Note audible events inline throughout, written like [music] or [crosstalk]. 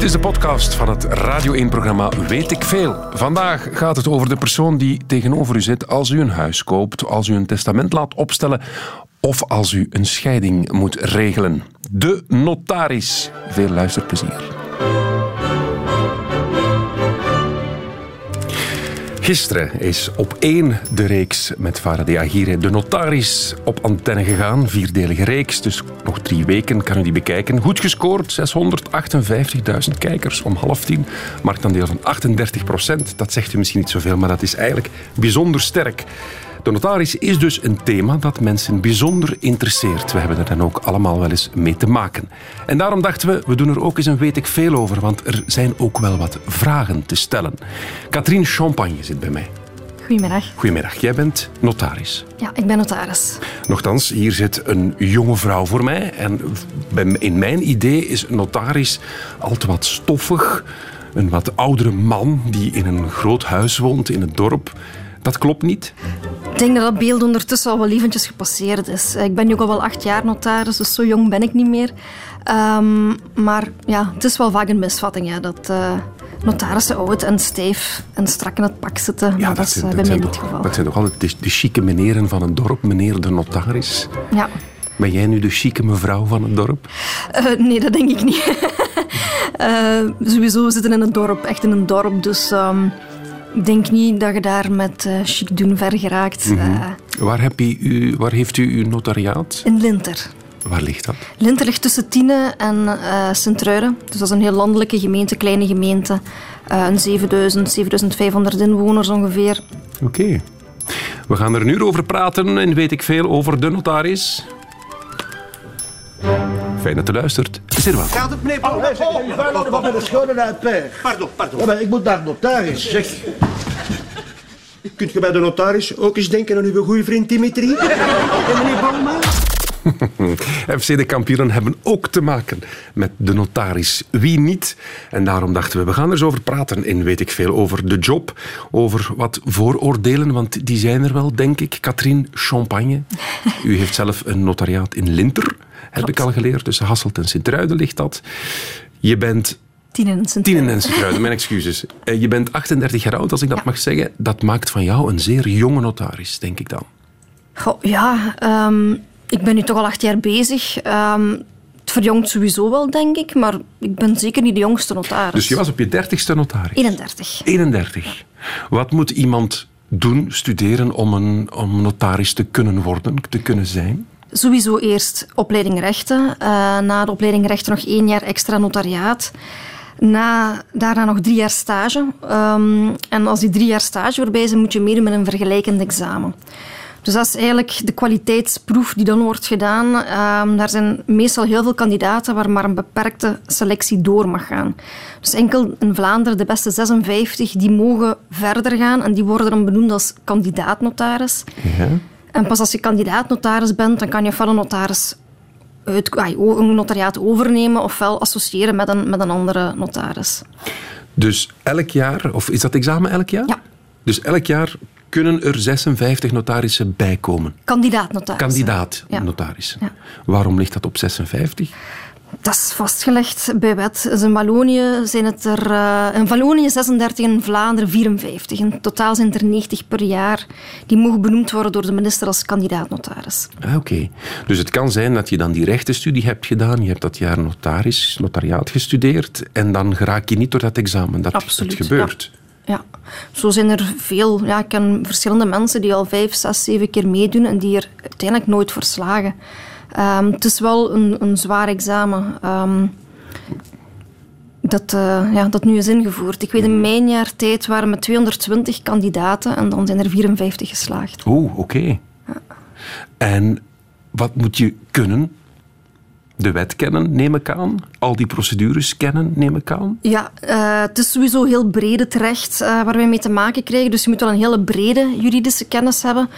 Dit is de podcast van het Radio 1-programma Weet ik Veel. Vandaag gaat het over de persoon die tegenover u zit als u een huis koopt, als u een testament laat opstellen of als u een scheiding moet regelen. De notaris. Veel luisterplezier. Gisteren is op één de reeks met Faraday Agire de notaris op antenne gegaan. Vierdelige reeks, dus nog drie weken kan u die bekijken. Goed gescoord, 658.000 kijkers om half tien. Marktaandeel van 38 procent. Dat zegt u misschien niet zoveel, maar dat is eigenlijk bijzonder sterk. De notaris is dus een thema dat mensen bijzonder interesseert. We hebben er dan ook allemaal wel eens mee te maken. En daarom dachten we, we doen er ook eens een weet ik veel over, want er zijn ook wel wat vragen te stellen. Katrien Champagne zit bij mij. Goedemiddag. Goedemiddag, jij bent notaris. Ja, ik ben notaris. Nochtans, hier zit een jonge vrouw voor mij. En in mijn idee is een notaris altijd wat stoffig. Een wat oudere man die in een groot huis woont in het dorp. Dat klopt niet? Ik denk dat dat beeld ondertussen al wel eventjes gepasseerd is. Ik ben nu ook al wel acht jaar notaris, dus zo jong ben ik niet meer. Um, maar ja, het is wel vaak een misvatting dat uh, notarissen oud en stijf en strak in het pak zitten. Ja, dat, is uh, bij mij niet het geval. Dat zijn toch altijd de, de chique meneren van een dorp, meneer de notaris? Ja. Ben jij nu de chique mevrouw van het dorp? Uh, nee, dat denk ik niet. [laughs] sowieso, zitten in een dorp, echt in een dorp, dus... Um, ik denk niet dat je daar met uh, chic doen ver geraakt. Mm -hmm. waar, heb je u, waar heeft u uw notariaat? In Linter. Waar ligt dat? Linter ligt tussen Tiene en uh, Sint-Truiden. Dus dat is een heel landelijke gemeente, kleine gemeente. Uh, een 7000, 7500 inwoners ongeveer. Oké. Okay. We gaan er nu over praten en weet ik veel over de notaris. Fijn dat u luistert. Zeer welkom. Gaat het, meneer Paul? Oh, oh, oh, oh, met de schouder uit per. Pardon, pardon. Ja, maar ik moet naar de notaris. Zeg. Kunt je bij de notaris ook eens denken aan uw goede vriend Dimitri? [laughs] en meneer Bauma? [laughs] FC de kampioenen hebben ook te maken met de notaris. Wie niet? En daarom dachten we, we gaan er eens over praten in Weet ik Veel. Over de job, over wat vooroordelen, want die zijn er wel, denk ik. Katrien Champagne, u heeft zelf een notariaat in Linter, heb ik al geleerd. Tussen Hasselt en Sint-Truiden ligt dat. Je bent Tienen en Sint-Truiden. en Sint-Truiden, mijn excuses. Je bent 38 jaar oud, als ik dat ja. mag zeggen. Dat maakt van jou een zeer jonge notaris, denk ik dan. Goh, ja, um, ik ben nu toch al acht jaar bezig. Um, het verjongt sowieso wel, denk ik, maar ik ben zeker niet de jongste notaris. Dus je was op je dertigste notaris? 31. 31. Wat moet iemand doen, studeren, om een om notaris te kunnen worden, te kunnen zijn? Sowieso eerst opleiding rechten. Uh, na de opleiding rechten nog één jaar extra notariaat. Na, daarna nog drie jaar stage. Um, en als die drie jaar stage voorbij zijn, moet je meedoen met een vergelijkend examen. Dus dat is eigenlijk de kwaliteitsproef die dan wordt gedaan. Um, daar zijn meestal heel veel kandidaten waar maar een beperkte selectie door mag gaan. Dus enkel in Vlaanderen, de beste 56, die mogen verder gaan en die worden dan benoemd als kandidaatnotaris. Ja. En pas als je kandidaatnotaris bent, dan kan je van een notaris uit, een notariaat overnemen ofwel associëren met een, met een andere notaris. Dus elk jaar, of is dat examen elk jaar? Ja. Dus elk jaar kunnen er 56 notarissen bijkomen. Kandidaat-notarissen. Kandidaat-notarissen. Ja. Waarom ligt dat op 56? Dat is vastgelegd bij wet. Dus in Wallonië zijn het er uh, in Wallonië 36 en in Vlaanderen 54. In totaal zijn er 90 per jaar die mogen benoemd worden door de minister als kandidaat-notaris. Ah, Oké. Okay. Dus het kan zijn dat je dan die rechtenstudie hebt gedaan, je hebt dat jaar notaris, notariaat gestudeerd en dan raak je niet door dat examen. Dat, Absoluut, dat gebeurt. Ja. Ja, zo zijn er veel. Ja, ik ken verschillende mensen die al vijf, zes, zeven keer meedoen en die er uiteindelijk nooit voor slagen. Um, het is wel een, een zwaar examen. Um, dat, uh, ja, dat nu is ingevoerd. Ik weet, in mijn jaar tijd waren met 220 kandidaten en dan zijn er 54 geslaagd. Oeh, oké. Okay. Ja. En wat moet je kunnen de wet kennen, neem ik aan. Al die procedures kennen, neem ik aan. Ja, uh, het is sowieso heel brede terecht uh, waar wij mee te maken krijgen. Dus je moet wel een hele brede juridische kennis hebben.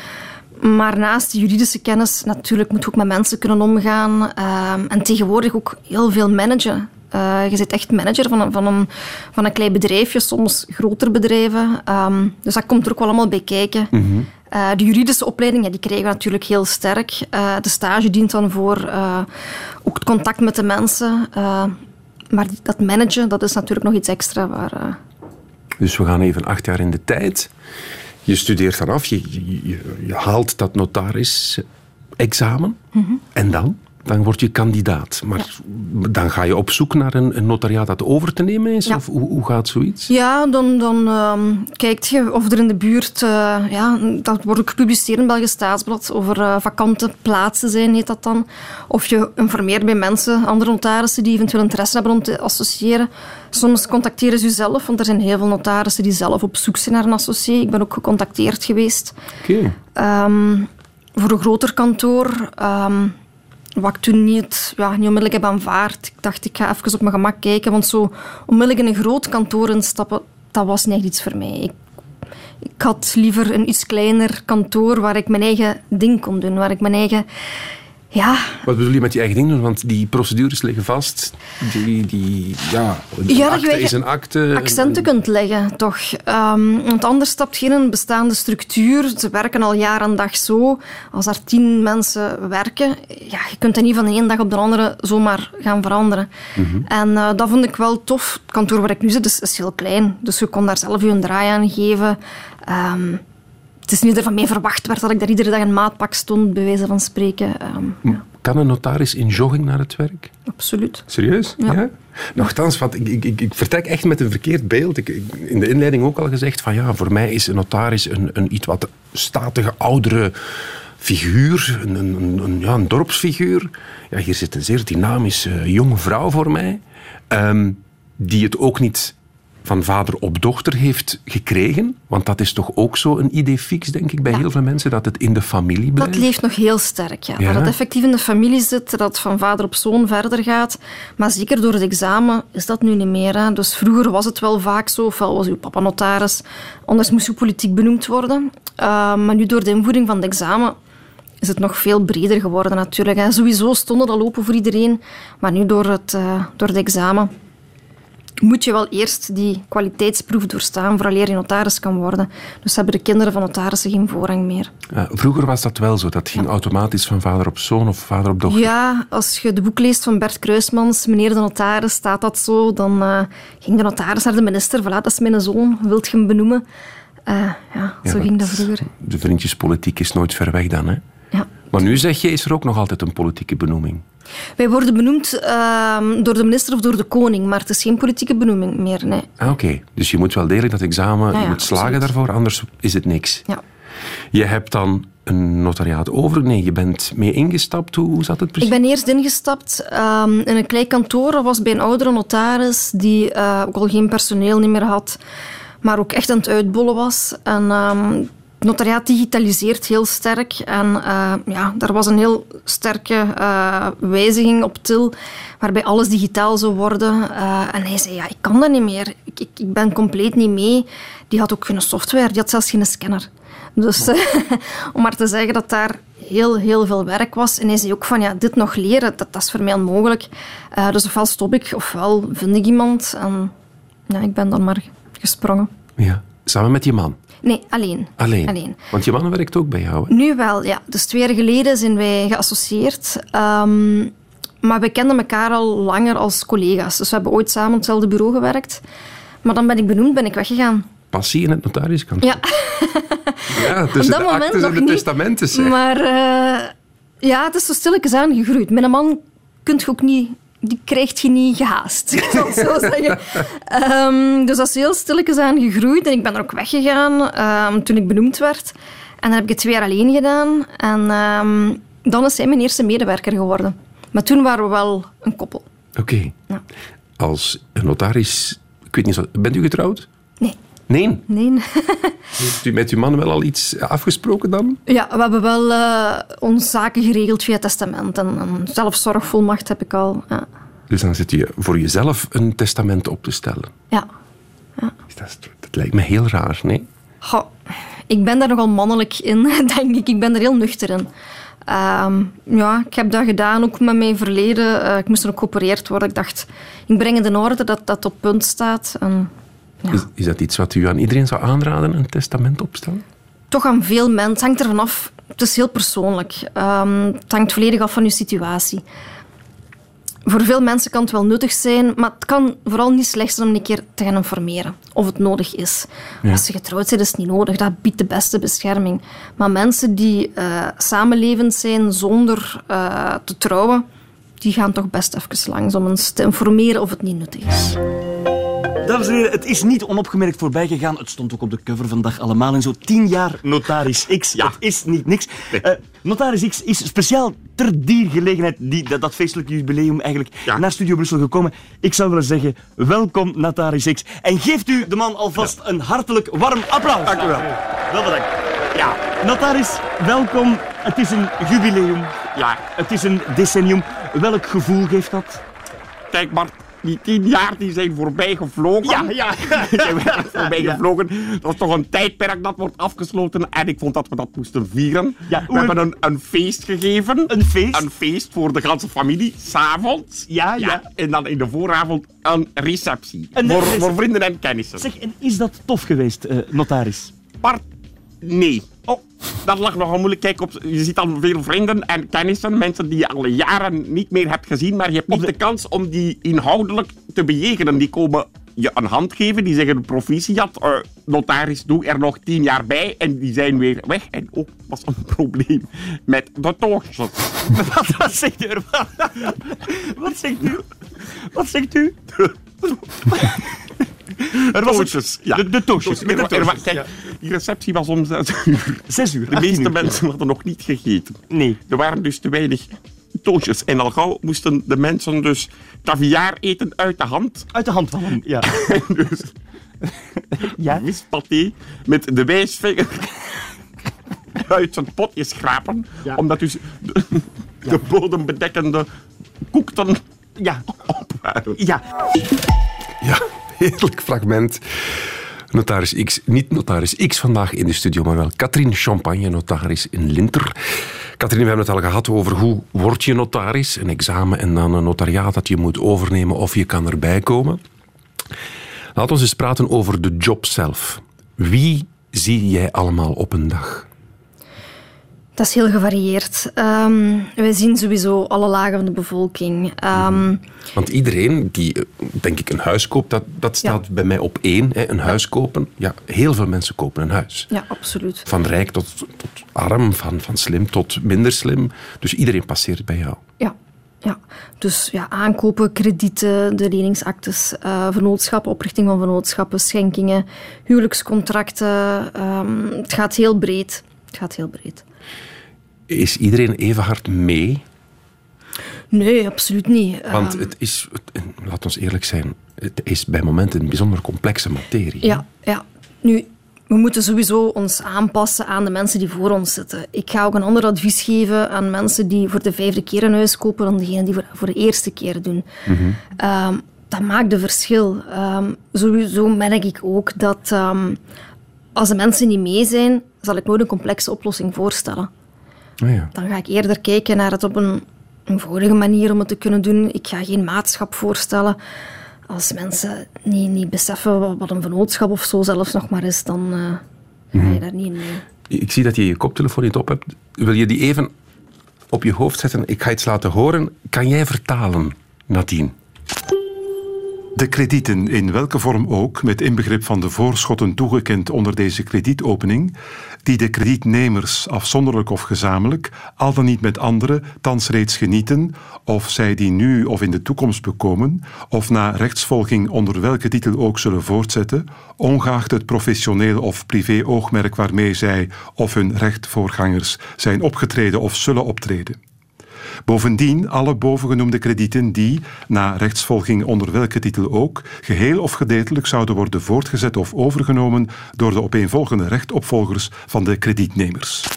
Maar naast die juridische kennis, natuurlijk moet je ook met mensen kunnen omgaan. Uh, en tegenwoordig ook heel veel managen. Uh, je zit echt manager van een, van, een, van een klein bedrijfje, soms groter bedrijven. Um, dus dat komt er ook wel allemaal bij kijken. Mm -hmm. Uh, de juridische opleiding ja, die krijgen we natuurlijk heel sterk. Uh, de stage dient dan voor ook het contact met de mensen. maar dat managen, dat is natuurlijk nog iets extra. Waar. Dus we gaan even acht jaar in de tijd. Je studeert dan af, je, je, je haalt dat notaris-examen. Mm En dan? Dan word je kandidaat. Maar dan ga je op zoek naar een, een, notariaat dat over te nemen is? Of hoe, hoe, gaat zoiets? Ja, dan, dan um, kijkt je of er in de buurt... Uh, ja, dat wordt ook gepubliceerd in Belgisch Staatsblad. Over uh, vakante plaatsen zijn, heet dat dan. Of je informeert bij mensen, andere notarissen die eventueel interesse hebben om te associëren. Soms contacteren ze zelf, want er zijn heel veel notarissen die zelf op zoek zijn naar een associé. Ik ben ook gecontacteerd geweest. Oké. Okay. Um, voor een groter kantoor... Um, wat ik toen niet, ja, niet onmiddellijk heb aanvaard. Ik dacht, ik ga even op mijn gemak kijken, want zo onmiddellijk in een groot kantoor instappen, dat was niet echt iets voor mij. Ik, ik had liever een iets kleiner kantoor waar ik mijn eigen ding kon doen, waar ik mijn eigen ja. Wat bedoel je met je eigen ding doen? Want die procedures liggen vast. Die, die, ja, een ja, is een. Accenten kunt leggen, toch. Um, want anders stapt geen een bestaande structuur. Ze werken al jaar en dag zo. Als er tien mensen werken, ja, je kunt dat niet van de ene dag op de andere zomaar gaan veranderen. Mm -hmm. En uh, dat vond ik wel tof. Het kantoor waar ik nu zit is, is heel klein. Dus je kon daar zelf je een draai aan geven. Um, het is niet dat er van mij verwacht werd dat ik daar iedere dag een maatpak stond, bij wijze van spreken. Um, ja. Kan een notaris in jogging naar het werk? Absoluut. Serieus? Ja. ja? Nochtans, wat, ik, ik, ik, vertrek echt met een verkeerd beeld. Ik, in de inleiding ook al gezegd van ja, voor mij is een notaris een, een iets wat statige, oudere figuur, een, een, een, ja, een dorpsfiguur. Ja, hier zit een zeer dynamische jonge vrouw voor mij, um, die het ook niet van vader op dochter heeft gekregen? Want dat is toch ook zo een idee fix, denk ik, bij heel veel mensen, dat het in de familie blijft? Dat leeft nog heel sterk, ja. Dat het effectief in de familie zit, dat het van vader op zoon verder gaat. Maar zeker door het examen is dat nu niet meer. Hè. Dus vroeger was het wel vaak zo, ofwel was uw papa notaris, anders moest u politiek benoemd worden. Uh, maar nu door de invoering van het examen is het nog veel breder geworden natuurlijk. Hè. Sowieso stonden al open voor iedereen, maar nu door het, uh, door het examen moet je wel eerst die kwaliteitsproef doorstaan vooraleer je notaris kan worden. Dus hebben de kinderen van notarissen geen voorrang meer. Ja, vroeger was dat wel zo. Dat ging automatisch van vader op zoon of vader op dochter. Ja, als je de boek leest van Bert Kruismans, meneer de notaris, staat dat zo. Dan uh, ging de notaris naar de minister. Voilà, dat is mijn zoon, wilt je hem benoemen? Uh, ja, zo ging dat vroeger. De vriendjespolitiek is nooit ver weg dan, hè? Ja. Maar nu zeg je, is er ook nog altijd een politieke benoeming? Wij worden benoemd uh, door de minister of door de koning, maar het is geen politieke benoeming meer. Nee. Ah, Oké, dus je moet wel degelijk dat examen, ja, je moet slagen absoluut. daarvoor, anders is het niks. Ja. Je hebt dan een notariaat over? Nee, je bent mee ingestapt. Hoe zat het precies? Ik ben eerst ingestapt um, in een klein kantoor. Dat was bij een oudere notaris die uh, ook al geen personeel niet meer had, maar ook echt aan het uitbollen was. En um, het notariaat digitaliseert heel sterk. En uh, ja, daar was een heel sterke uh, wijziging op til, waarbij alles digitaal zou worden. Uh, en hij zei, ja, ik kan dat niet meer. Ik, ik, ik, ben compleet niet mee. Die had ook geen software, die had zelfs geen scanner. Dus [laughs] om maar te zeggen dat daar heel, heel veel werk was. En hij zei ook van, ja, dit nog leren, dat, dat is voor mij onmogelijk. dus ofwel stop ik, ofwel vind ik iemand. En ja, ik ben dan maar gesprongen. Ja, samen met je man? Nee, alleen. alleen. alleen. Want je man werkt ook bij jou, hè? Nu wel, ja. Dus twee jaar geleden zijn wij geassocieerd. Um, maar we kenden elkaar al langer als collega's. Dus we hebben ooit samen op hetzelfde bureau gewerkt. Maar dan ben ik benoemd, ben ik weggegaan. Passie in het notariskantoor? Ja. [laughs] ja, tussen de actes en de testamenten, zeg. Maar uh, ja, het is zo stilletjes aangegroeid. Met een man kun je ook niet die krijgt je niet gehaast. [laughs] Ik zal het zo zeggen. Um, dus dat is heel stilletjes aan gegroeid. En ik ben er ook weggegaan um, toen ik benoemd werd. En dan heb ik het twee jaar alleen gedaan. En um, dan is hij mijn eerste medewerker geworden. Maar toen waren we wel een koppel. Oké. Okay. Ja. Als notaris... Ik weet niet. Bent u getrouwd? Nee. Nee? Nee. [laughs] Heeft u met uw man wel al iets afgesproken dan? Ja, we hebben wel uh, onze zaken geregeld via testament. En een zelfzorgvolmacht heb ik al. Ja. Dus dan zit je voor jezelf een testament op te stellen? Ja. ja. Dat, dat, lijkt me heel raar, nee? Goh, ik ben daar nogal mannelijk in, [laughs] denk ik. Ik ben er heel nuchter in. Um, ja, ik heb dat gedaan, ook met mijn verleden. Uh, ik moest er ook geopereerd worden. Ik dacht, ik breng het in orde dat dat op punt staat. En ja. Is, is, dat iets wat u aan iedereen zou aanraden, een testament opstellen? Toch aan veel mensen. Het hangt ervan af. Het is heel persoonlijk. Um, het hangt volledig af van uw situatie. voor veel mensen kan het wel nuttig zijn, maar het kan vooral niet slecht zijn om een keer te gaan informeren of het nodig is. Als je getrouwd bent, is het niet nodig. Dat biedt de beste bescherming. Maar mensen die uh, samenlevend zijn zonder uh, te trouwen, die gaan toch best even langs om eens te informeren of het niet nuttig is. Dames en heren, het is niet onopgemerkt voorbij gegaan. Het stond ook op de cover vandaag allemaal en zo. 10 jaar Notaris X. Ja. Het is niet niks. Uh, Notaris X is speciaal ter diergelegenheid die, dat, dat feestelijke jubileum eigenlijk naar Studio Brussel gekomen. Ik zou willen zeggen, welkom Notaris X. En geeft u de man alvast een hartelijk warm applaus. Dank u wel. Wel bedankt. Ja, Notaris, welkom. Het is een jubileum. Ja, het is een decennium. Welk gevoel geeft dat? Kijk, Bart, die tien jaar die zijn voorbij gevlogen. Ja, ja. [laughs] die zijn voorbij gevlogen. Dat is toch een tijdperk dat wordt afgesloten. En ik vond dat we dat moesten vieren. Ja, we hebben een, een feest gegeven. Een feest? Een feest voor de ganse familie, s'avonds. Ja, ja, En dan in de vooravond een receptie. Een voor, receptie. voor vrienden en kennissen. Zeg, en is dat tof geweest, uh, notaris? Bart, nee. Dat lag nogal moeilijk. Kijk, op, je ziet dan veel vrienden en kennissen, mensen die je al jaren niet meer hebt gezien, maar je hebt niet de... de kans om die inhoudelijk te bejegenen. Die komen je een hand geven, die zeggen proficiat, uh, notaris, doe er nog tien jaar bij en die zijn weer weg. En ook was een [laughs] probleem met de tochtjes. [laughs] wat, [laughs] wat zegt u? Wat zegt u? Wat zegt u? [laughs] Er was toosjes. Ja. De, de toosjes. De toosjes. Kijk, die receptie was om [laughs] zes uur. Zes uur? De meeste mensen hadden nog niet gegeten. Nee. Er waren dus te weinig toosjes. En al gauw moesten de mensen dus caviar eten uit de hand. Uit de hand vallen, ja. [laughs] dus ja. vispaté met de wijsvinger uit zijn potje schrapen. Ja. Omdat dus de, de bodembedekkende koekten ja. op waren. Ja. Ja, heerlijk fragment. Notaris X, niet notaris X vandaag in de studio, maar wel Katrien Champagne, notaris in Linter. Katrien, we hebben het al gehad over hoe word je notaris, een examen en dan een notariaat dat je moet overnemen of je kan erbij komen. Laten we eens praten over de job zelf. Wie zie jij allemaal op een dag? Dat is heel gevarieerd. Um, wij zien sowieso alle lagen van de bevolking. Um, Want iedereen die, denk ik, een huis koopt, dat, dat staat ja. bij mij op één. Hè, een huis kopen. Ja, heel veel mensen kopen een huis. Ja, absoluut. Van rijk tot, tot arm, van, van slim tot minder slim. Dus iedereen passeert bij jou. Ja. Ja, dus ja, aankopen, kredieten, de leningsactes, uh, vennootschappen, oprichting van vennootschappen, schenkingen, huwelijkscontracten. Um, het gaat heel breed. Het gaat heel breed. Is iedereen even hard mee? Nee, absoluut niet. Want het is, laat ons eerlijk zijn, het is bij momenten een bijzonder complexe materie. Ja, ja. Nu, we moeten sowieso ons aanpassen aan de mensen die voor ons zitten. Ik ga ook een ander advies geven aan mensen die voor de vijfde keer een huis kopen dan degenen die voor, voor de eerste keer doen. Mm -hmm. um, dat maakt een verschil. Um, sowieso merk ik ook dat um, als de mensen niet mee zijn, zal ik nooit een complexe oplossing voorstellen. Oh ja. Dan ga ik eerder kijken naar het op een eenvoudige manier om het te kunnen doen. Ik ga geen maatschap voorstellen. Als mensen niet, niet beseffen wat een vennootschap of zo zelfs nog maar is, dan uh, ga je daar niet in mee. Ik zie dat je je koptelefoon niet op hebt. Wil je die even op je hoofd zetten? Ik ga iets laten horen. Kan jij vertalen, Nadine? De kredieten, in welke vorm ook, met inbegrip van de voorschotten toegekend onder deze kredietopening, die de kredietnemers afzonderlijk of gezamenlijk, al dan niet met anderen, thans reeds genieten, of zij die nu of in de toekomst bekomen, of na rechtsvolging onder welke titel ook zullen voortzetten, ongeacht het professioneel of privé oogmerk waarmee zij of hun rechtvoorgangers zijn opgetreden of zullen optreden. Bovendien alle bovengenoemde kredieten die, na rechtsvolging onder welke titel ook, geheel of gedeeltelijk zouden worden voortgezet of overgenomen door de opeenvolgende rechtopvolgers van de kredietnemers.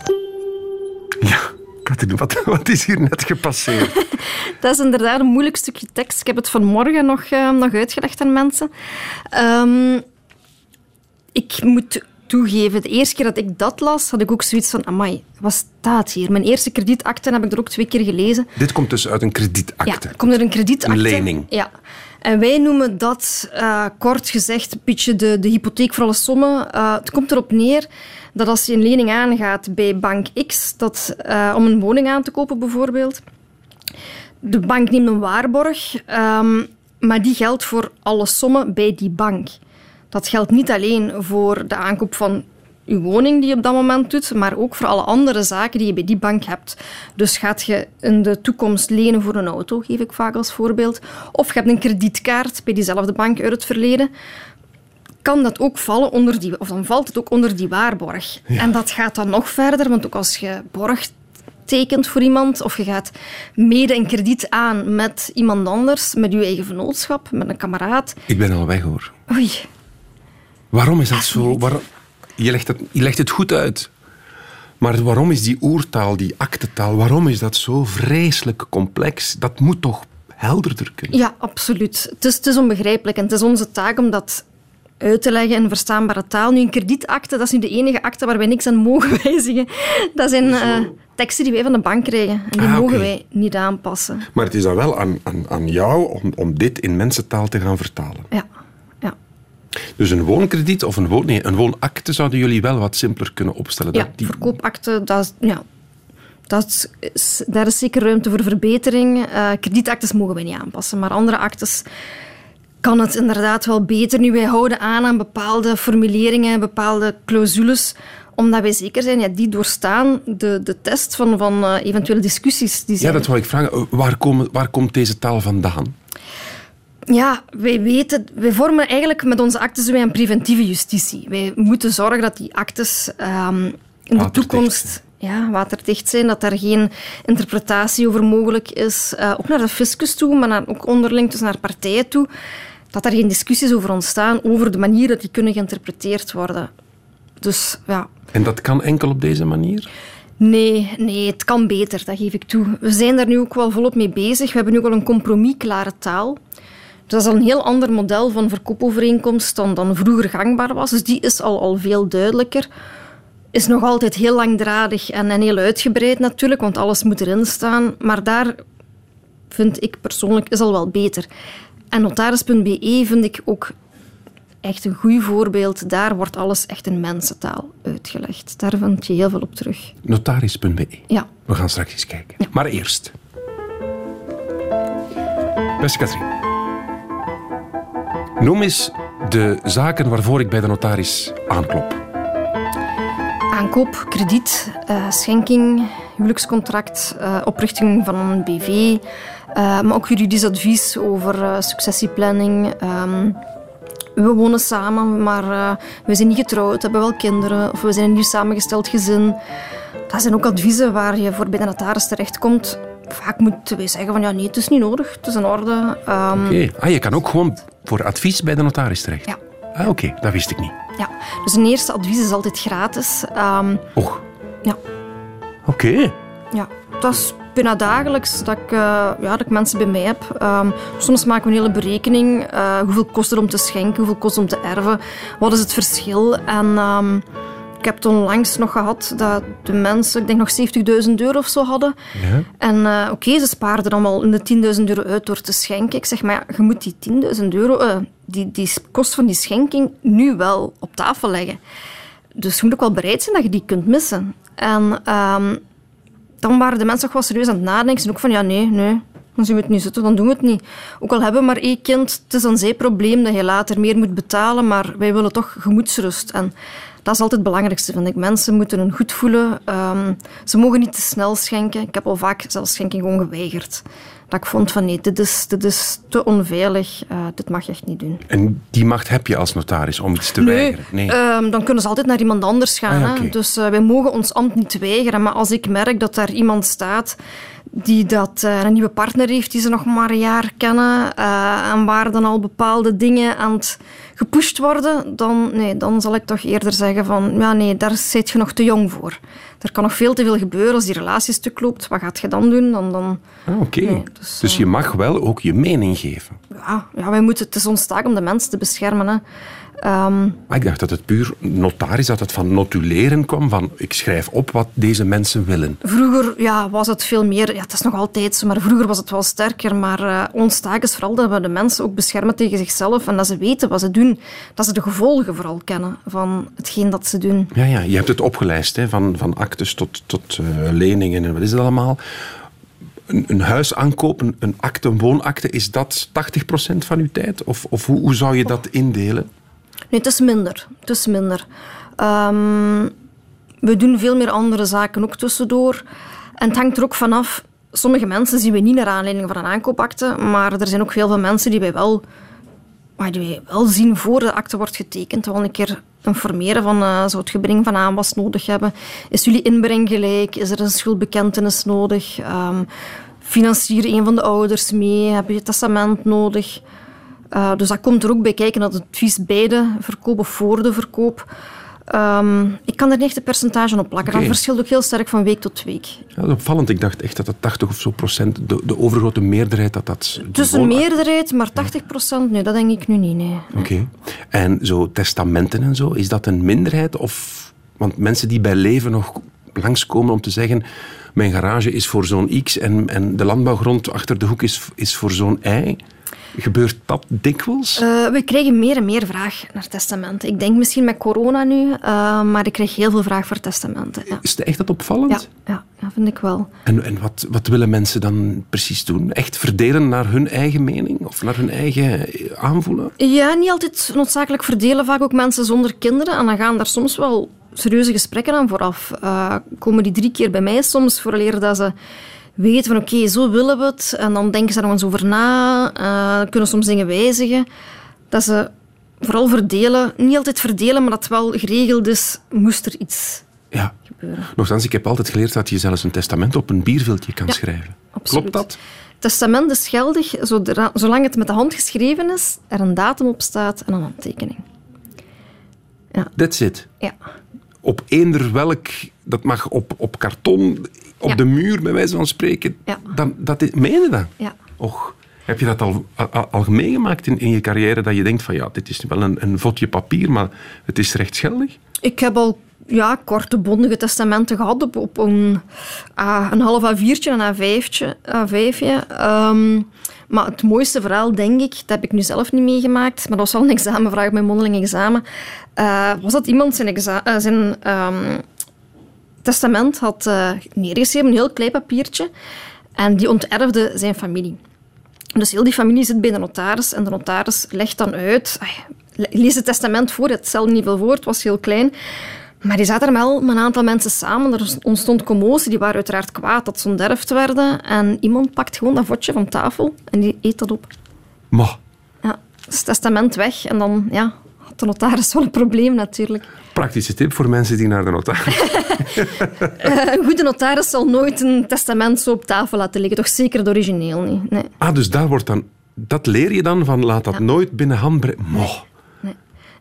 Ja. Katrien, wat, wat, is hier net gepasseerd? [laughs] dat is inderdaad een moeilijk stukje tekst. Ik heb het vanmorgen nog, uh, nog uitgelegd aan mensen. Um, ik moet toegeven. De eerste keer dat ik dat las, had ik ook zoiets van, amai, wat staat hier? Mijn eerste kredietakte heb ik er ook twee keer gelezen. Dit komt dus uit een kredietakte? Ja, komt er een kredietakte. Een lening? Ja. En wij noemen dat, uh, kort gezegd, een beetje de, de hypotheek voor alle sommen. Uh, het komt erop neer dat als je een lening aangaat bij bank X, dat, uh, om een woning aan te kopen bijvoorbeeld, De bank neemt een waarborg, ehm, maar die geldt voor alle sommen bij die bank. Dat geldt niet alleen voor de aankoop van uw woning die je op dat moment doet, maar ook voor alle andere zaken die je bij die bank hebt. Dus gaat je in de toekomst lenen voor een auto, geef ik vaak als voorbeeld, of je hebt een kredietkaart bij diezelfde bank uit het verleden, kan dat ook vallen onder die, of dan valt het ook onder die waarborg. En dat gaat dan nog verder, want ook als je borg tekent voor iemand of je gaat mede een krediet aan met iemand anders, met je eigen vennootschap, met een kameraad. Ik ben al weg hoor. Oei, Waarom is dat zo? Waarom- je, legt het, je legt het goed uit. Maar waarom is die oertaal, die aktetaal, waarom is dat zo vreselijk complex? Dat moet toch helderder kunnen? Ja, absoluut. Het is, het is onbegrijpelijk en het is onze taak om dat uit te leggen in verstaanbare taal. Nu, een kredietakte, dat is nu de enige akte waar wij niks aan mogen [laughs] wijzigen. Dat zijn eh, teksten die wij van de bank krijgen en die Ah, mogen wij niet aanpassen. Maar het is dan wel aan, aan, aan jou om, om dit in mensentaal te gaan vertalen. Ja. Dus een woonkrediet of een, woon, nee, een woonakte zouden jullie wel wat simpeler kunnen opstellen. ja Dat die- verkoopakte, dat is, ja, dat is, daar is zeker ruimte voor verbetering. Eh kredietaktes mogen wij niet aanpassen, maar andere actes kan het inderdaad wel beter. Nu, wij houden aan aan bepaalde formuleringen, bepaalde clausules, omdat wij zeker zijn, ja, die doorstaan de, de test van, van eh, eventuele discussies. Die Ja, zijn. dat wou ik vragen. Eh, Waar, komen, waar komt deze taal vandaan? Ja, wij weten, wij vormen eigenlijk met onze actes een preventieve justitie. Wij moeten zorgen dat die actes ehm, in de toekomst ja, waterdicht zijn, dat daar geen interpretatie over mogelijk is. Eh, ook naar de fiscus toe, maar ook onderling dus naar partijen toe. Dat daar geen discussies over ontstaan, over de manier dat die kunnen geïnterpreteerd worden. Dus ja, En dat kan enkel op deze manier? Nee, nee, het kan beter, dat geef ik toe. We zijn daar nu ook wel volop mee bezig. We hebben nu ook al een compromisklare taal. Dus dat is al een heel ander model van verkoopovereenkomst dan, dan vroeger gangbaar was. Dus die is al, al veel duidelijker. Is nog altijd heel langdradig en, en heel uitgebreid natuurlijk, want alles moet erin staan. Maar daar vind ik persoonlijk is al wel beter. En notaris.be vind ik ook echt een goed voorbeeld. Daar wordt alles echt in mensentaal uitgelegd. Daar vind je heel veel op terug. Notaris.be. Ja. We gaan straks eens kijken. Maar eerst. Beste Katrien. Noem eens de zaken waarvoor ik bij de notaris aanklop. Aankoop, krediet, eh, schenking, huwelijkscontract, eh, oprichting van een BV, eh, maar ook juridisch advies over successieplanning. Ehm, we wonen samen, maar we zijn niet getrouwd, hebben wel kinderen of we zijn een nieuw samengesteld gezin. Dat zijn ook adviezen waar je voor bij de notaris terechtkomt. Vaak moeten wij zeggen van ja, nee, het is niet nodig, het is in orde. Ehm, Oké. Ah, je kan ook gewoon voor advies bij de notaris terecht. Ja. Ah, oké. Dat wist ik niet. ja. Dus een eerste advies is altijd gratis. Ehm, Och. ja. Oké. Ja, dat is bijna dagelijks dat ik, eh, ja, dat ik mensen bij mij heb. Ehm, soms maken we een hele berekening. eh, hoeveel kost het om te schenken? Hoeveel kost het om te erven? Wat is het verschil? En ik heb het onlangs nog gehad dat de mensen, ik denk nog 70.000 euro of zo hadden. Ja. En eh, oké, ze spaarden dan wel de 10.000 euro uit door te schenken. Ik zeg, maar ja, je moet die 10.000 euro, eh, die, die kost van die schenking, nu wel op tafel leggen. Dus je moet ook wel bereid zijn dat je die kunt missen. En ehm, dan waren de mensen ook wel serieus aan het nadenken. Ze ook van, ja, nee, nee, dan zien we het niet zitten, dan doen we het niet. Ook al hebben we maar één kind, het is een zijprobleem dat je later meer moet betalen, maar wij willen toch gemoedsrust. En dat is altijd het belangrijkste, vind ik. Mensen moeten hun goed voelen. Ehm, ze mogen niet te snel schenken. Ik heb al vaak zelfs schenking gewoon geweigerd. Dat ik vond van, nee, dit is, dit is te onveilig, eh, dit mag je echt niet doen. En die macht heb je als notaris om iets te Nee, weigeren? Nee. ehm, dan kunnen ze altijd naar iemand anders gaan. Ah, ja, hè. Dus eh, wij mogen ons ambt niet weigeren. Maar als ik merk dat daar iemand staat die dat, eh, een nieuwe partner heeft die ze nog maar een jaar kennen eh, en waar dan al bepaalde dingen aan het gepusht worden, dan, nee, dan zal ik toch eerder zeggen van ja, nee, daar zit je nog te jong voor. Er kan nog veel te veel gebeuren als die relatie stuk loopt. Wat gaat je dan doen? Dan, dan, Ah, Oké. nee, dus, dus je mag wel ook je mening geven. ja, ja, wij moeten, het is ons taak om de mensen te beschermen. Hè. Maar ik dacht dat het puur notaris, dat het van notuleren kwam, van ik schrijf op wat deze mensen willen. Vroeger ja, was het veel meer, ja, het is nog altijd zo, maar vroeger was het wel sterker. Maar eh, ons taak is vooral dat we de mensen ook beschermen tegen zichzelf en dat ze weten wat ze doen. Dat ze de gevolgen vooral kennen van hetgeen dat ze doen. Ja, ja, je hebt het opgelijst, hè, van, van actes tot, tot eh, leningen en wat is het allemaal. een, een huis aankopen, een akte, een woonakte, is dat 80% van uw tijd? Of, of hoe, hoe zou je dat indelen? Nee, het is minder. Het is minder. Ehm, we doen veel meer andere zaken ook tussendoor. En het hangt er ook vanaf. Sommige mensen zien we niet naar aanleiding van een aankoopakte, maar er zijn ook heel veel mensen die wij wel, die wij wel zien voor de akte wordt getekend. Wel een keer informeren van uh, zou het gebring van aanwas nodig hebben. Is jullie inbreng gelijk? Is er een schuldbekentenis nodig? Um, financier een van de ouders mee? Heb je testament nodig? Uh, dus dat komt er ook bij kijken dat het advies bij de verkoop of voor de verkoop. Um, ik kan er niet echt een percentage op plakken. Okay. Dat verschilt ook heel sterk van week tot week. Ja, dat is opvallend. Ik dacht echt dat het 80 of zo procent, de, de overgrote meerderheid, dat dat... Dus een meerderheid, maar 80 procent, nee, dat denk ik nu niet. Nee. Oké. Okay. En zo testamenten en zo, is dat een minderheid? Of, want mensen die bij leven nog langskomen om te zeggen mijn garage is voor zo'n X en, en de landbouwgrond achter de hoek is, is voor zo'n Y. Gebeurt dat dikwijls? Uh, we krijgen meer en meer vraag naar testamenten. Ik denk misschien met corona nu, uh, maar ik krijg heel veel vraag voor testamenten. Ja. Is het echt dat opvallend? Ja, ja, vind ik wel. En, en wat, wat willen mensen dan precies doen? Echt verdelen naar hun eigen mening of naar hun eigen aanvoelen? Ja, niet altijd noodzakelijk verdelen. Vaak ook mensen zonder kinderen. En dan gaan daar soms wel serieuze gesprekken aan vooraf. Uh, komen die drie keer bij mij soms, vooraleer dat ze weten van oké, okay, zo willen we het. En dan denken ze er nog eens over na, uh, kunnen soms dingen wijzigen. Dat ze vooral verdelen, niet altijd verdelen, maar dat wel geregeld is, moest er iets ja. gebeuren. Nochtans, ik heb altijd geleerd dat je zelfs een testament op een bierviltje kan ja, schrijven. Absoluut. Klopt dat? Testament is geldig zolang het met de hand geschreven is, er een datum op staat en een handtekening. Ja. That's it? Ja. Op eender welk, dat mag op, op karton, op ja. de muur, bij wijze van spreken. Ja. Dan, dat is, meen je dat? Ja. Och, heb je dat al, al, al meegemaakt in, in je carrière, dat je denkt van ja, dit is wel een, een papier, maar het is rechtsgeldig? Ik heb al ja, korte bondige testamenten gehad op, op een, uh, een half A4'tje, een A5'tje. A5'tje. Um, maar het mooiste verhaal, denk ik, dat heb ik nu zelf niet meegemaakt, maar dat was wel een examenvraag, mijn mondeling examen, uh, was dat iemand zijn, uh, zijn um, testament had uh, neergeschreven, een heel klein papiertje, en die onterfde zijn familie. Dus heel die familie zit bij de notaris en de notaris legt dan uit, lees het testament voor, het stelde niet veel voor, het was heel klein, maar die zaten er wel met een aantal mensen samen. Er ontstond commotie. Die waren uiteraard kwaad dat ze onterfd werden. En iemand pakt gewoon dat vodje van tafel en die eet dat op. Ma. Ja, dus het testament weg. En dan ja, had de notaris wel een probleem natuurlijk. Praktische tip voor mensen die naar de notaris... [laughs] uh, een goede notaris zal nooit een testament zo op tafel laten liggen. Toch zeker het origineel niet. Nee. Ah, dus daar wordt dan... Dat leer je dan van laat dat ja. nooit binnen handbreiden.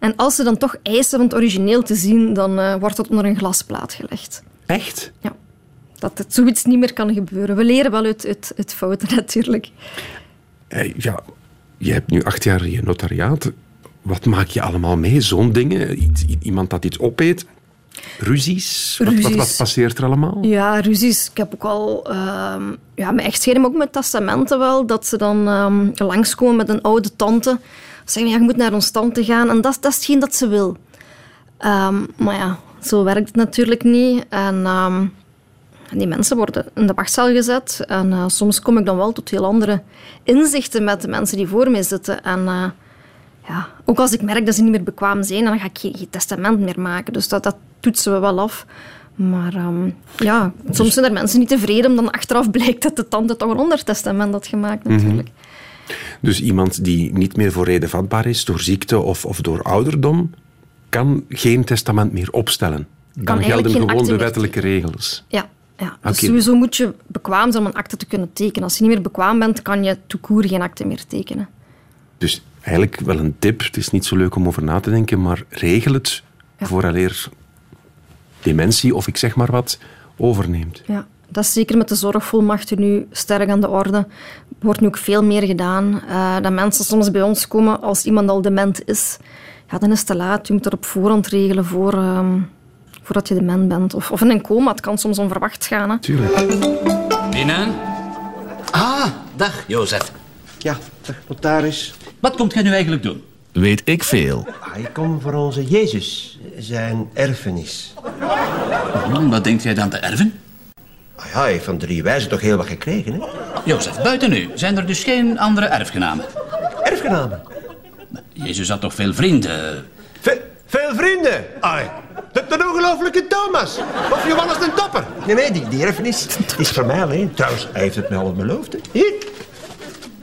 En als ze dan toch eisen van het origineel te zien, dan uh, wordt dat onder een glasplaat gelegd. Echt? Ja. Dat het zoiets niet meer kan gebeuren. We leren wel uit, uit fouten [laughs] natuurlijk. Hey, ja, je hebt nu acht jaar je notariaat. Wat maak je allemaal mee? Zo'n dingen? Iemand dat iets opeet? Ruzies? ruzies. Wat, wat, wat, passeert er allemaal? Ja, ruzies. Ik heb ook al... Uh, ja, mijn echtscheiding, ook met testamenten wel. Dat ze dan um, langskomen met een oude tante zeggen, ja, je moet naar ons tante gaan. En dat, dat is hetgeen dat ze wil. Um, maar ja, zo werkt het natuurlijk niet. En um, die mensen worden in de wachtzaal gezet. En uh, soms kom ik dan wel tot heel andere inzichten met de mensen die voor mij zitten. En uh, ja, ook als ik merk dat ze niet meer bekwaam zijn, dan ga ik geen, geen testament meer maken. Dus dat, dat toetsen we wel af. Maar um, ja, soms dus... zijn er mensen niet tevreden, omdat achteraf blijkt dat de tante toch een ondertestament had gemaakt natuurlijk. Mm -hmm. Dus iemand die niet meer voor reden vatbaar is door ziekte of, of door ouderdom, kan geen testament meer opstellen. Dan gelden gewoon de wettelijke regels. Ja, ja. Dus okay. sowieso moet je bekwaam zijn om een akte te kunnen tekenen. Als je niet meer bekwaam bent, kan je toekoer geen akte meer tekenen. Dus eigenlijk wel een tip. Het is niet zo leuk om over na te denken, maar regel het ja. vooraleer dementie of ik zeg maar wat overneemt. Ja. Dat is zeker met de zorgvolmachten nu sterk aan de orde. Er wordt nu ook veel meer gedaan. Uh, dat mensen soms bij ons komen als iemand al dement is. Ja, dan is het te laat. Je moet dat op voorhand regelen voor, uh, voordat je dement bent. Of, of in een coma. Het kan soms onverwacht gaan. Hè. Tuurlijk. Binnen. Ah, dag Jozef. Ja, dag notaris. Wat komt jij nu eigenlijk doen? Weet ik veel. Ah, ik kom voor onze Jezus, zijn erfenis. Hm, wat denkt jij dan te erven? Ah ja, hij heeft van drie wijzen toch heel wat gekregen, hè? Jozef, buiten u zijn er dus geen andere erfgenamen. Erfgenamen. Jezus had toch veel vrienden? Ve- veel vrienden. Ai, de, de ongelofelijke Thomas. Of Johannes de Topper. Nee, nee, die, die erfenis is voor mij alleen. Trouwens, hij heeft het mij al beloofd. Hè. Hier.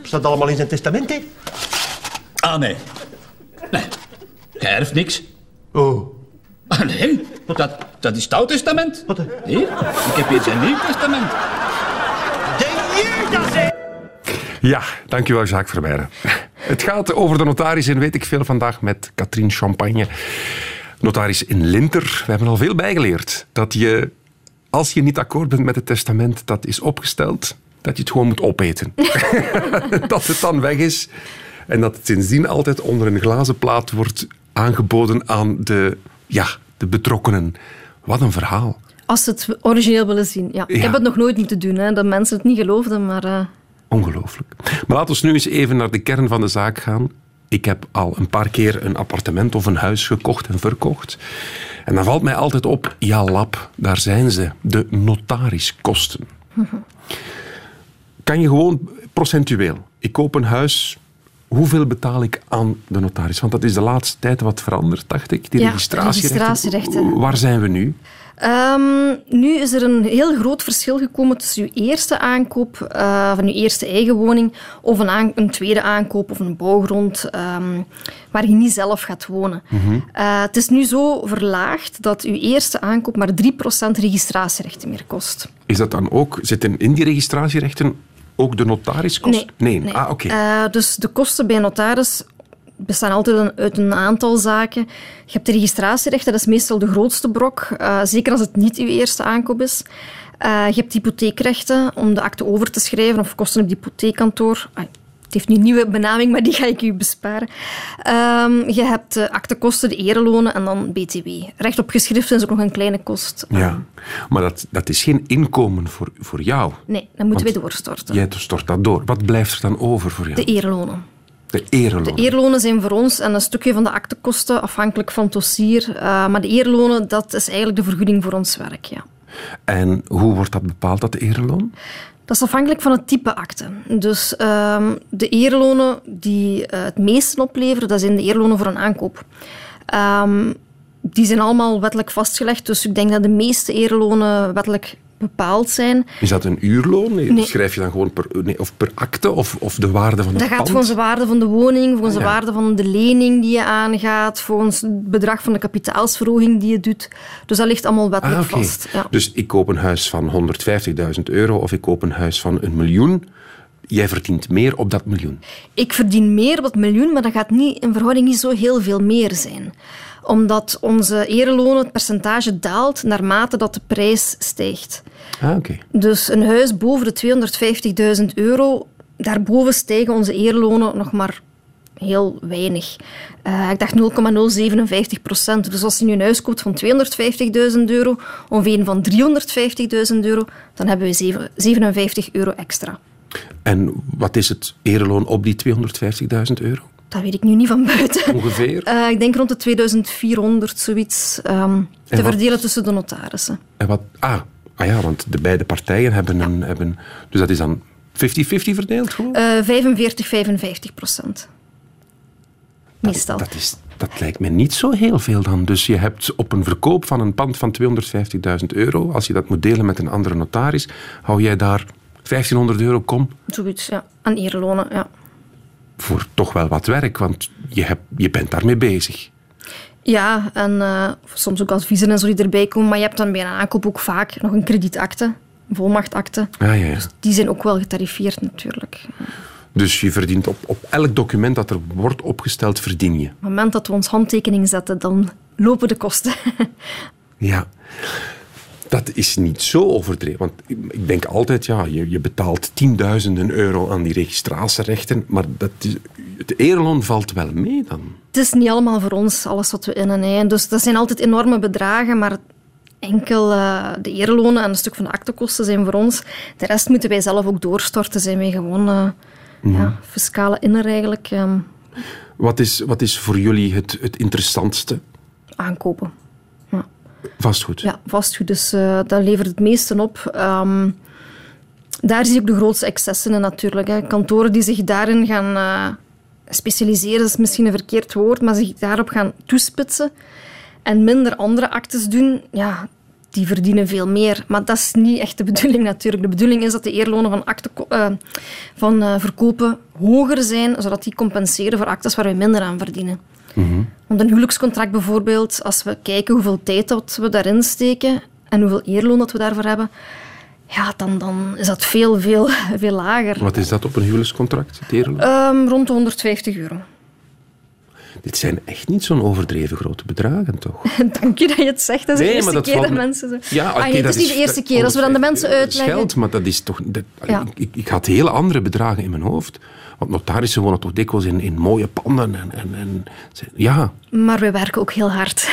Staat allemaal in zijn testament, hè? Ah, nee. Nee, jij erft niks. Oh. Ah, nee, dat, dat is het Oud Testament. Wat? Hier, ik heb hier zijn Nieuw Testament. De Judas, hè? Ja, dankjewel Jacques Vermeijren. Het gaat over de notaris en weet ik veel vandaag met Katrien Champagne. Notaris in Linter. We hebben al veel bijgeleerd. Dat je, als je niet akkoord bent met het testament dat is opgesteld, dat je het gewoon moet opeten. [laughs] dat het dan weg is. En dat het sindsdien altijd onder een glazen plaat wordt aangeboden aan de, ja, de betrokkenen. Wat een verhaal. Als ze het origineel willen zien. Ja. Ik heb het nog nooit moeten doen, hè, dat mensen het niet geloofden, maar... eh, Ongelooflijk. Maar laten we nu eens even naar de kern van de zaak gaan. Ik heb al een paar keer een appartement of een huis gekocht en verkocht. En dan valt mij altijd op, ja lap, daar zijn ze, de notariskosten. [laughs] Kan je gewoon procentueel, ik koop een huis, hoeveel betaal ik aan de notaris? Want dat is de laatste tijd wat veranderd, dacht ik. Die Ja, registratierechten. registratierechten. Waar zijn we nu? Ehm, nu is er een heel groot verschil gekomen tussen uw eerste aankoop eh, van uw eerste eigen woning of een, een tweede aankoop of een bouwgrond ehm, waar je niet zelf gaat wonen. Eh, het is nu zo verlaagd dat uw eerste aankoop maar 3% registratierechten meer kost. Is dat dan ook, zitten in die registratierechten ook de notariskosten? Nee. Ah, oké. Eh, dus de kosten bij notaris bestaan altijd een- uit een aantal zaken. Je hebt de registratierechten, dat is meestal de grootste brok. eh, zeker als het niet uw eerste aankoop is. Eh, je hebt hypotheekrechten om de akte over te schrijven of kosten op het hypotheekkantoor. Het heeft nu een nieuwe benaming, maar die ga ik u besparen. Ehm, je hebt de aktekosten, de erelonen en dan BTW. Recht op geschrift is ook nog een kleine kost. Ja, maar dat, dat is geen inkomen voor, voor jou. Nee, dan moeten wij doorstorten. Jij stort dat door. Wat blijft er dan over voor jou? De erelonen. De ereloon. De eerlonen zijn voor ons en een stukje van de aktekosten, afhankelijk van het dossier. Eh, maar de eerlonen, dat is eigenlijk de vergoeding voor ons werk. Ja. En hoe wordt dat bepaald, dat ereloon? Dat is afhankelijk van het type akte. Dus ehm, de eerlonen die eh, het meeste opleveren, dat zijn de eerlonen voor een aankoop. Ehm, die zijn allemaal wettelijk vastgelegd, dus ik denk dat de meeste eerlonen wettelijk bepaald zijn. Is dat een uurloon? Nee. Schrijf je dan gewoon per, nee, of per akte of, of de waarde van het Dat gaat volgens de waarde van de woning, volgens de Ja. waarde van de lening die je aangaat, volgens het bedrag van de kapitaalsverhoging die je doet. Dus dat ligt allemaal wettelijk Ah, vast. Ja. Dus ik koop een huis van 150.000 euro of ik koop een huis van een miljoen. Jij verdient meer op dat miljoen. Ik verdien meer op het miljoen, maar dat gaat niet, in verhouding niet zo heel veel meer zijn. Omdat onze erelonen, het percentage daalt naarmate dat de prijs stijgt. Ah, oké. Dus een huis boven de 250.000 euro, daarboven stijgen onze eerlonen nog maar heel weinig. Eh, ik dacht 0,057 procent. Dus als je nu een huis koopt van 250.000 euro of een van 350.000 euro, dan hebben we zeven- 57 euro extra. En wat is het ereloon op die 250.000 euro? Dat weet ik nu niet van buiten. Ongeveer. Eh, ik denk rond de 2400, zoiets, ehm, te wat- verdelen tussen de notarissen. En wat, ah, ah ja, want de beide partijen hebben een... Hebben, dus dat is dan 50-50 verdeeld gewoon? Eh 45, 55 procent. Meestal. Dat, is, dat lijkt me niet zo heel veel dan. Dus je hebt op een verkoop van een pand van 250.000 euro, als je dat moet delen met een andere notaris, hou jij daar 1500 euro kom Zoiets, ja. Aan eerlonen, ja. Voor toch wel wat werk, want je, hebt, je bent daarmee bezig. Ja, en eh, soms ook adviezen en zo die erbij komen. Maar je hebt dan bij een aankoop ook vaak nog een kredietakte, een volmachtakte. Ah, ja, ja. Die zijn ook wel getarifeerd natuurlijk. Op Dus je verdient op, op elk document dat er wordt opgesteld, verdien je. het moment dat we ons handtekening zetten, dan lopen de kosten. Ja. Dat is niet zo overdreven. Want ik denk altijd, ja, je, je betaalt tienduizenden euro aan die registratierechten, maar dat is, het ereloon valt wel mee dan. Het is niet allemaal voor ons, alles wat we innen. Hè. Dus dat zijn altijd enorme bedragen, maar enkel eh, de eerlonen en een stuk van de aktekosten zijn voor ons. De rest moeten wij zelf ook doorstorten. Zijn wij gewoon eh, ja, fiscale inner eigenlijk ehm, Wat is, wat is voor jullie het, het interessantste? aankopen. Vastgoed. Ja, vastgoed. Dus eh, dat levert het meeste op. Ehm, daar zie ik de grootste excessen in natuurlijk. Hè. Kantoren die zich daarin gaan eh, specialiseren, is misschien een verkeerd woord, maar zich daarop gaan toespitsen en minder andere actes doen, ja, die verdienen veel meer. Maar dat is niet echt de bedoeling natuurlijk. De bedoeling is dat de eerlonen van, acte, eh, van verkopen hoger zijn, zodat die compenseren voor actes waar we minder aan verdienen. Want een huwelijkscontract bijvoorbeeld, als we kijken hoeveel tijd dat we daarin steken en hoeveel eerloon dat we daarvoor hebben, ja, dan, dan is dat veel, veel, [laughs] veel lager. Wat is dat op een huwelijkscontract, het eerloon? Ehm, rond de 150 euro. Dit zijn echt niet zo'n overdreven grote bedragen, toch? [laughs] Dank je dat je het zegt. Dat is Nee, de eerste dat keer dat me- mensen zo... Ja, Ah, nee, dat is niet de eerste keer. Als we dan de mensen uitleggen... geld, maar dat is toch... Dat, Ja. ik, ik, ik had hele andere bedragen in mijn hoofd. Want notarissen wonen toch dikwijls in, in mooie panden. En, en, en, ja, Maar we werken ook heel hard.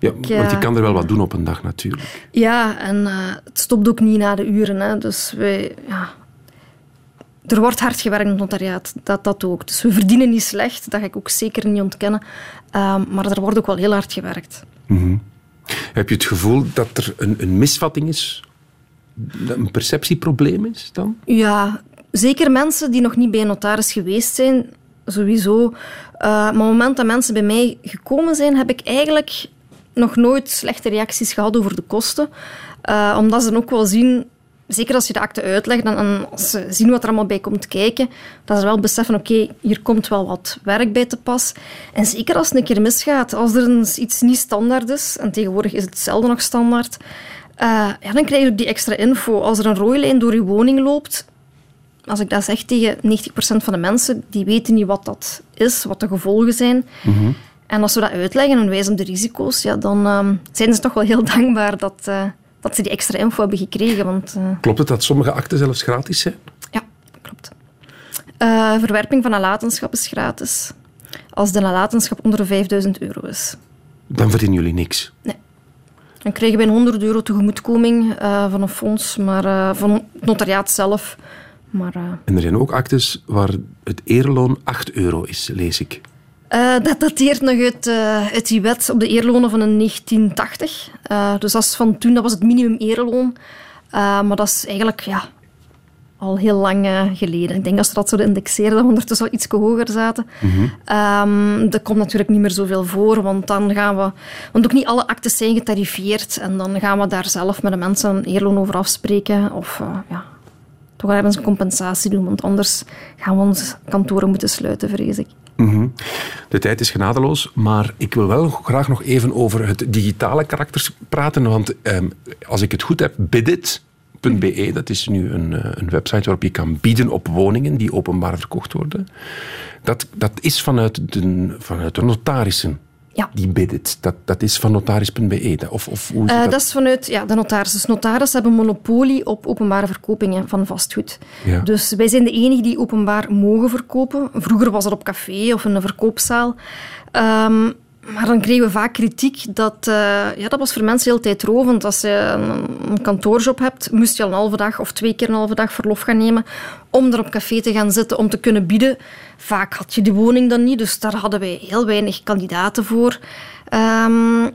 ja [laughs] Ik, want je eh, kan er wel wat doen op een dag natuurlijk. Ja, en eh, het stopt ook niet na de uren. Hè. Dus wij, ja. Er wordt hard gewerkt in het notariaat, dat, dat ook. Dus we verdienen niet slecht, dat ga ik ook zeker niet ontkennen. Ehm, maar er wordt ook wel heel hard gewerkt. Heb je het gevoel dat er een, een misvatting is? Dat een perceptieprobleem is dan? Ja, zeker mensen die nog niet bij een notaris geweest zijn, sowieso. Eh, maar op het moment dat mensen bij mij gekomen zijn, heb ik eigenlijk nog nooit slechte reacties gehad over de kosten. Eh, omdat ze dan ook wel zien, zeker als je de akte uitlegt en, als ze zien wat er allemaal bij komt kijken, dat ze wel beseffen, oké, hier komt wel wat werk bij te pas. En zeker als het een keer misgaat, als er iets niet standaard is, en tegenwoordig is het zelden nog standaard, eh, ja, dan krijg je ook die extra info. Als er een rooilijn door je woning loopt, als ik dat zeg tegen 90% van de mensen, die weten niet wat dat is, wat de gevolgen zijn. En als we dat uitleggen en wijzen op de risico's, ja, dan ehm, zijn ze toch wel heel [laughs] dankbaar dat, eh, dat ze die extra info hebben gekregen. Want eh, Klopt het dat sommige akten zelfs gratis zijn? ja, klopt. Eh, verwerping van nalatenschap is gratis. Als de nalatenschap onder de 5000 euro is. Dan verdienen jullie niks. Dan krijgen wij een 100 euro tegemoetkoming eh, van een fonds, maar van het notariaat zelf. Maar En er zijn ook actes waar het eerloon 8 euro is, lees ik. Eh, dat dateert nog uit, eh, uit die wet op de eerlonen van in 1980. Eh, dus dat is van toen, dat was het minimum eerloon. Maar dat is eigenlijk ja, al heel lang geleden. Ik denk dat ze dat zouden indexeren, dat we ondertussen al iets hoger zaten. Ehm, dat komt natuurlijk niet meer zoveel voor, want dan gaan we... Want ook niet alle actes zijn getarifeerd. En dan gaan we daar zelf met de mensen een eerloon over afspreken. Of ja, toch ergens een compensatie doen, want anders gaan we onze kantoren moeten sluiten, vrees ik. De tijd is genadeloos, maar ik wil wel graag nog even over het digitale karakter praten. Want ehm, als ik het goed heb, bidit.be, dat is nu een, eh, een website waarop je kan bieden op woningen die openbaar verkocht worden. Dat, dat is vanuit de, vanuit de notarissen. Ja. Die bidit. Dat, dat is van notaris.be. Of, of hoe zit Eh, dat? dat is vanuit ja, de notaris. Dus notaris hebben monopolie op openbare verkopingen van vastgoed. Ja. Dus wij zijn de enige die openbaar mogen verkopen. Vroeger was dat op café of in een verkoopzaal. Ehm, maar dan kregen we vaak kritiek dat... eh, ja, dat was voor mensen heel tijdrovend. Als je een, kantoorjob hebt, moest je al een halve dag of twee keer een halve dag verlof gaan nemen om er op café te gaan zitten, om te kunnen bieden. Vaak had je die woning dan niet, dus daar hadden wij heel weinig kandidaten voor. Ehm,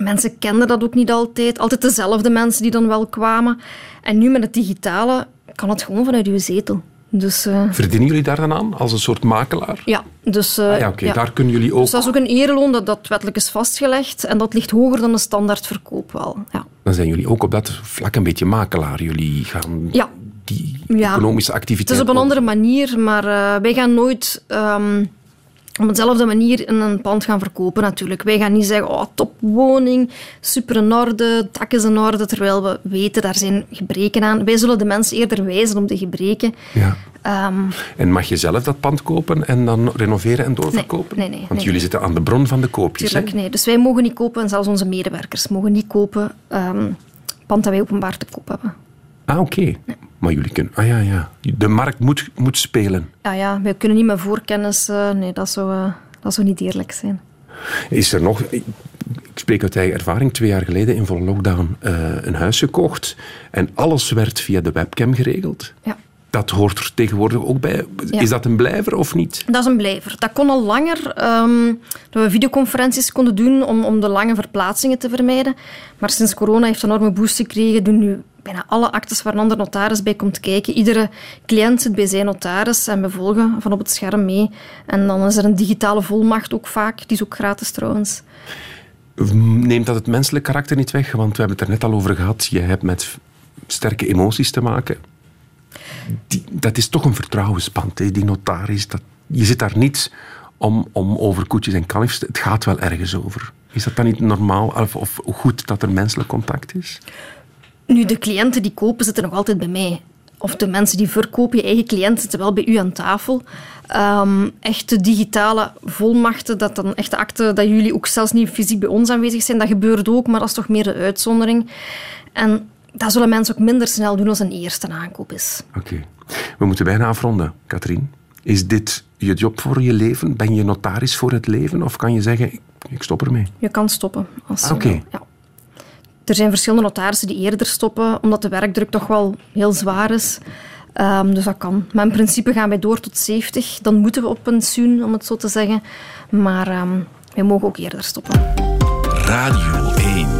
Mensen kenden dat ook niet altijd. Altijd dezelfde mensen die dan wel kwamen. En nu met het digitale kan het gewoon vanuit uw zetel. Dus eh, Verdienen jullie daar dan aan als een soort makelaar? ja, dus, eh, Ah ja, daar kunnen jullie ook... Dus dat is ook een eerloon dat, dat wettelijk is vastgelegd. En dat ligt hoger dan de standaardverkoop wel. Ja. Dan zijn jullie ook op dat vlak een beetje makelaar. Jullie gaan Ja. die economische Het activiteit... is op een andere manier, maar eh, wij gaan nooit ehm, op dezelfde manier een pand gaan verkopen natuurlijk. Wij gaan niet zeggen, oh, topwoning, super in orde, dak is in orde, terwijl we weten, daar zijn gebreken aan. Wij zullen de mensen eerder wijzen op de gebreken. Ja. Ehm, En mag je zelf dat pand kopen en dan renoveren en doorverkopen? Nee, nee, nee, Want nee, jullie nee. zitten aan de bron van de koopjes. hè? tuurlijk, nee. Dus wij mogen niet kopen, en zelfs onze medewerkers mogen niet kopen ehm pand dat wij openbaar te koop hebben. Ah, oké. Maar jullie kunnen... Ah ja, ja. De markt moet, moet spelen. Ja, ja, wij kunnen niet met voorkennis... eh, nee, dat zou, eh, dat zou niet eerlijk zijn. Is er nog... Ik ik spreek uit eigen ervaring. Twee jaar geleden in volle lockdown eh, een huis gekocht. En alles werd via de webcam geregeld. Ja. Dat hoort er tegenwoordig ook bij. Ja. Is dat een blijver of niet? Dat is een blijver. Dat kon al langer, ehm, dat we videoconferenties konden doen om, om de lange verplaatsingen te vermijden. Maar sinds corona heeft een enorme boost gekregen, doen nu bijna alle actes waar een ander notaris bij komt kijken. Iedere cliënt zit bij zijn notaris en we volgen van op het scherm mee. En dan is er een digitale volmacht ook vaak, die is ook gratis trouwens. Neemt dat het menselijk karakter niet weg? Want we hebben het er net al over gehad. Je hebt met sterke emoties te maken. Dat is toch een vertrouwensband, hè? die notaris. Dat, je zit daar niet om, om over koetjes en kalfjes. Het gaat wel ergens over. Is dat dan niet normaal of, of goed dat er menselijk contact is? Nu, de cliënten die kopen zitten nog altijd bij mij. Of de mensen die verkopen, je eigen cliënten zitten wel bij u aan tafel. Ehm, echte digitale volmachten, dat dan echte akten, dat jullie ook zelfs niet fysiek bij ons aanwezig zijn, dat gebeurt ook, maar dat is toch meer de uitzondering. En dat zullen mensen ook minder snel doen als een eerste aankoop is. Oké. We moeten bijna afronden, Katrien. Is dit je job voor je leven? Ben je notaris voor het leven? Of kan je zeggen, ik, ik stop ermee? Je kan stoppen. Als je Oké. ja. Er zijn verschillende notarissen die eerder stoppen, omdat de werkdruk toch wel heel zwaar is. Ehm, dus dat kan. Maar in principe gaan wij door tot 70. Dan moeten we op pensioen, om het zo te zeggen. Maar ehm, wij mogen ook eerder stoppen. Radio 1.